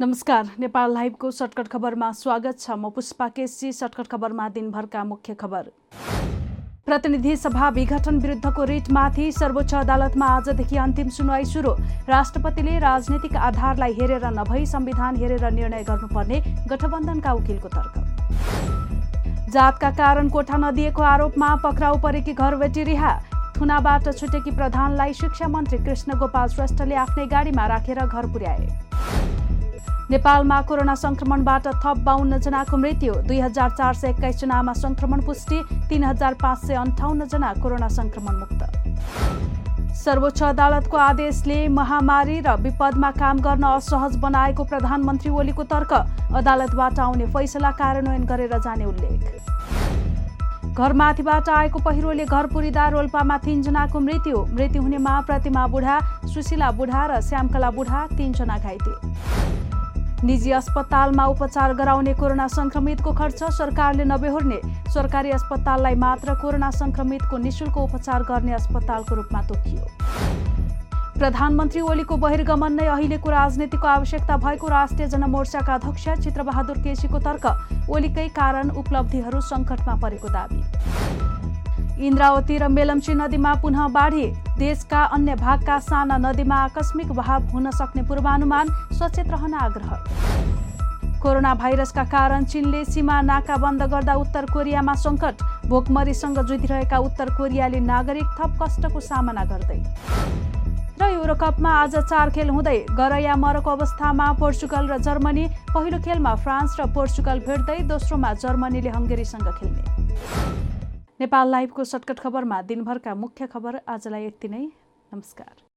नमस्कार नेपाल लाइभको सर्टकट खबरमा स्वागत छ म पुष्पा केसी। सर्टकट खबरमा दिनभरका मुख्य खबर। प्रतिनिधि सभा विघटन विरुद्धको रिटमाथि सर्वोच्च अदालतमा आजदेखि अन्तिम सुनवाई सुरु। राष्ट्रपतिले राजनैतिक आधारलाई हेरेर नभई संविधान हेरेर निर्णय गर्नुपर्ने गठबन्धनका वकिलको तर्क। जातका कारण कोठा नदिएको आरोपमा पक्राउ परेकी घरबेटी रिहा थुनाबाट छुटेकी प्रधानलाई शिक्षा मन्त्री कृष्ण गोपाल श्रेष्ठले आफ्नै गाडीमा राखेर घर पुर्याए। नेपालमा कोरोना संक्रमणबाट थप बाहन्न जनाको मृत्यु दुई हजार चार सय एक्काइस जनामा संक्रमण पुष्टि तीन हजार पाँच सय अन्ठाउन्न जना कोरोना संक्रमण मुक्त सर्वोच्च अदालतको आदेशले महामारी र विपदमा काम गर्न असहज बनाएको प्रधानमन्त्री ओलीको तर्क अदालतबाट आउने फैसला कार्यान्वयन गरेर जाने उल्लेख। घरमाथिबाट आएको पहिरोले घर पुरिँदा रोल्पामा तीनजनाको मृत्यु मृत्यु हुनेमा प्रतिमा बुढा सुशीला बुढा र श्यामकला बुढा तीनजना घाइते। निजी अस्पतालमा उपचार गराउने कोरोना संक्रमितको खर्च सरकारले नबेहोर्ने। सरकारी अस्पताललाई मात्र कोरोना संक्रमितको निशुल्क उपचार गर्ने अस्पतालको रूपमा तोकियो। प्रधानमन्त्री ओलीको बहिर्गमन नै अहिलेको राजनीतिको आवश्यकता भएको राष्ट्रिय जनमोर्चाका अध्यक्ष चित्रबहादुर केसीको तर्क ओलीकै कारण उपलब्धिहरू सङ्कटमा परेको दावी। इन्द्रावती र मेलम्ची नदीमा पुनः बाढी। देशका अन्य भागका साना नदीमा आकस्मिक बहाव हुन सक्ने पूर्वानुमान सचेत रहन आग्रह। कोरोना भाइरसका कारण चीनले सीमा नाका बन्द गर्दा उत्तर कोरियामा सङ्कट। भोकमरीसँग जुधिरहेका उत्तर कोरियाली नागरिक थप कष्टको सामना गर्दै। र युरोकपमा आज चार खेल हुँदै गरया मरको अवस्थामा पोर्चुगल र जर्मनी पहिलो खेलमा फ्रान्स र पोर्चुगल भेट्दै दोस्रोमा जर्मनीले हङ्गेरीसँग खेल्ने। नेपाल लाइभको सर्टकट खबरमा दिनभरका मुख्य खबर आजलाई यति नै। नमस्कार।